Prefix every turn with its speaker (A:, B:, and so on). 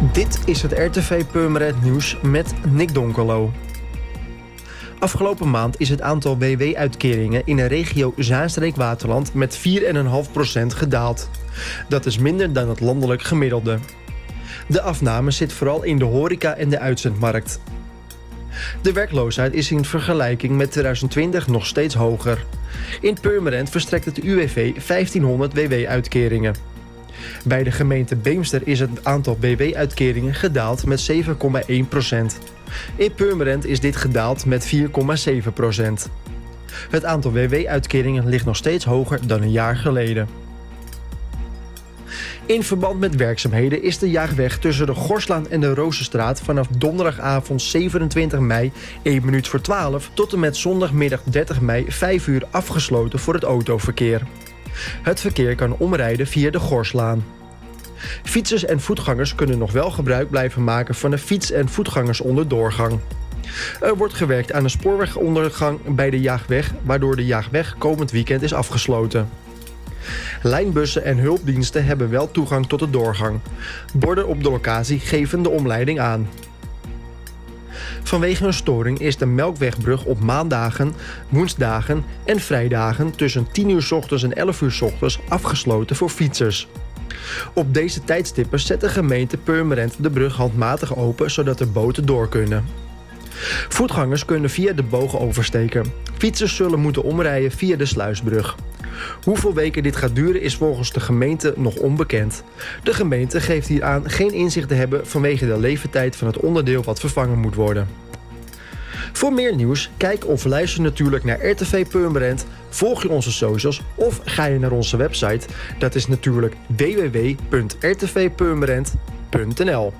A: Dit is het RTV Purmerend Nieuws met Nick Donkelo. Afgelopen maand is het aantal WW-uitkeringen in de regio Zaanstreek-Waterland met 4,5% gedaald. Dat is minder dan het landelijk gemiddelde. De afname zit vooral in de horeca en de uitzendmarkt. De werkloosheid is in vergelijking met 2020 nog steeds hoger. In Purmerend verstrekt het UWV 1500 WW-uitkeringen. Bij de gemeente Beemster is het aantal WW-uitkeringen gedaald met 7,1% In Purmerend is dit gedaald met 4,7% Het aantal WW-uitkeringen ligt nog steeds hoger dan een jaar geleden. In verband met werkzaamheden is de jaagweg tussen de Gorslaan en de Rozenstraat vanaf donderdagavond 27 mei 1 minuut voor 12 tot en met zondagmiddag 30 mei 5 uur afgesloten voor het autoverkeer. Het verkeer kan omrijden via de Gorslaan. Fietsers en voetgangers kunnen nog wel gebruik blijven maken van de fiets- en voetgangersonderdoorgang. Er wordt gewerkt aan een spoorwegondergang bij de Jaagweg, waardoor de Jaagweg komend weekend is afgesloten. Lijnbussen en hulpdiensten hebben wel toegang tot de doorgang. Borden op de locatie geven de omleiding aan. Vanwege een storing is de Melkwegbrug op maandagen, woensdagen en vrijdagen tussen 10 uur ochtends en 11 uur ochtends afgesloten voor fietsers. Op deze tijdstippen zet de gemeente Purmerend de brug handmatig open zodat de boten door kunnen. Voetgangers kunnen via de bogen oversteken. Fietsers zullen moeten omrijden via de sluisbrug. Hoeveel weken dit gaat duren is volgens de gemeente nog onbekend. De gemeente geeft hier aan geen inzicht te hebben vanwege de leeftijd van het onderdeel wat vervangen moet worden. Voor meer nieuws, kijk of luister natuurlijk naar RTV Purmerend, volg je onze socials of ga je naar onze website. Dat is natuurlijk www.rtvpurmerend.nl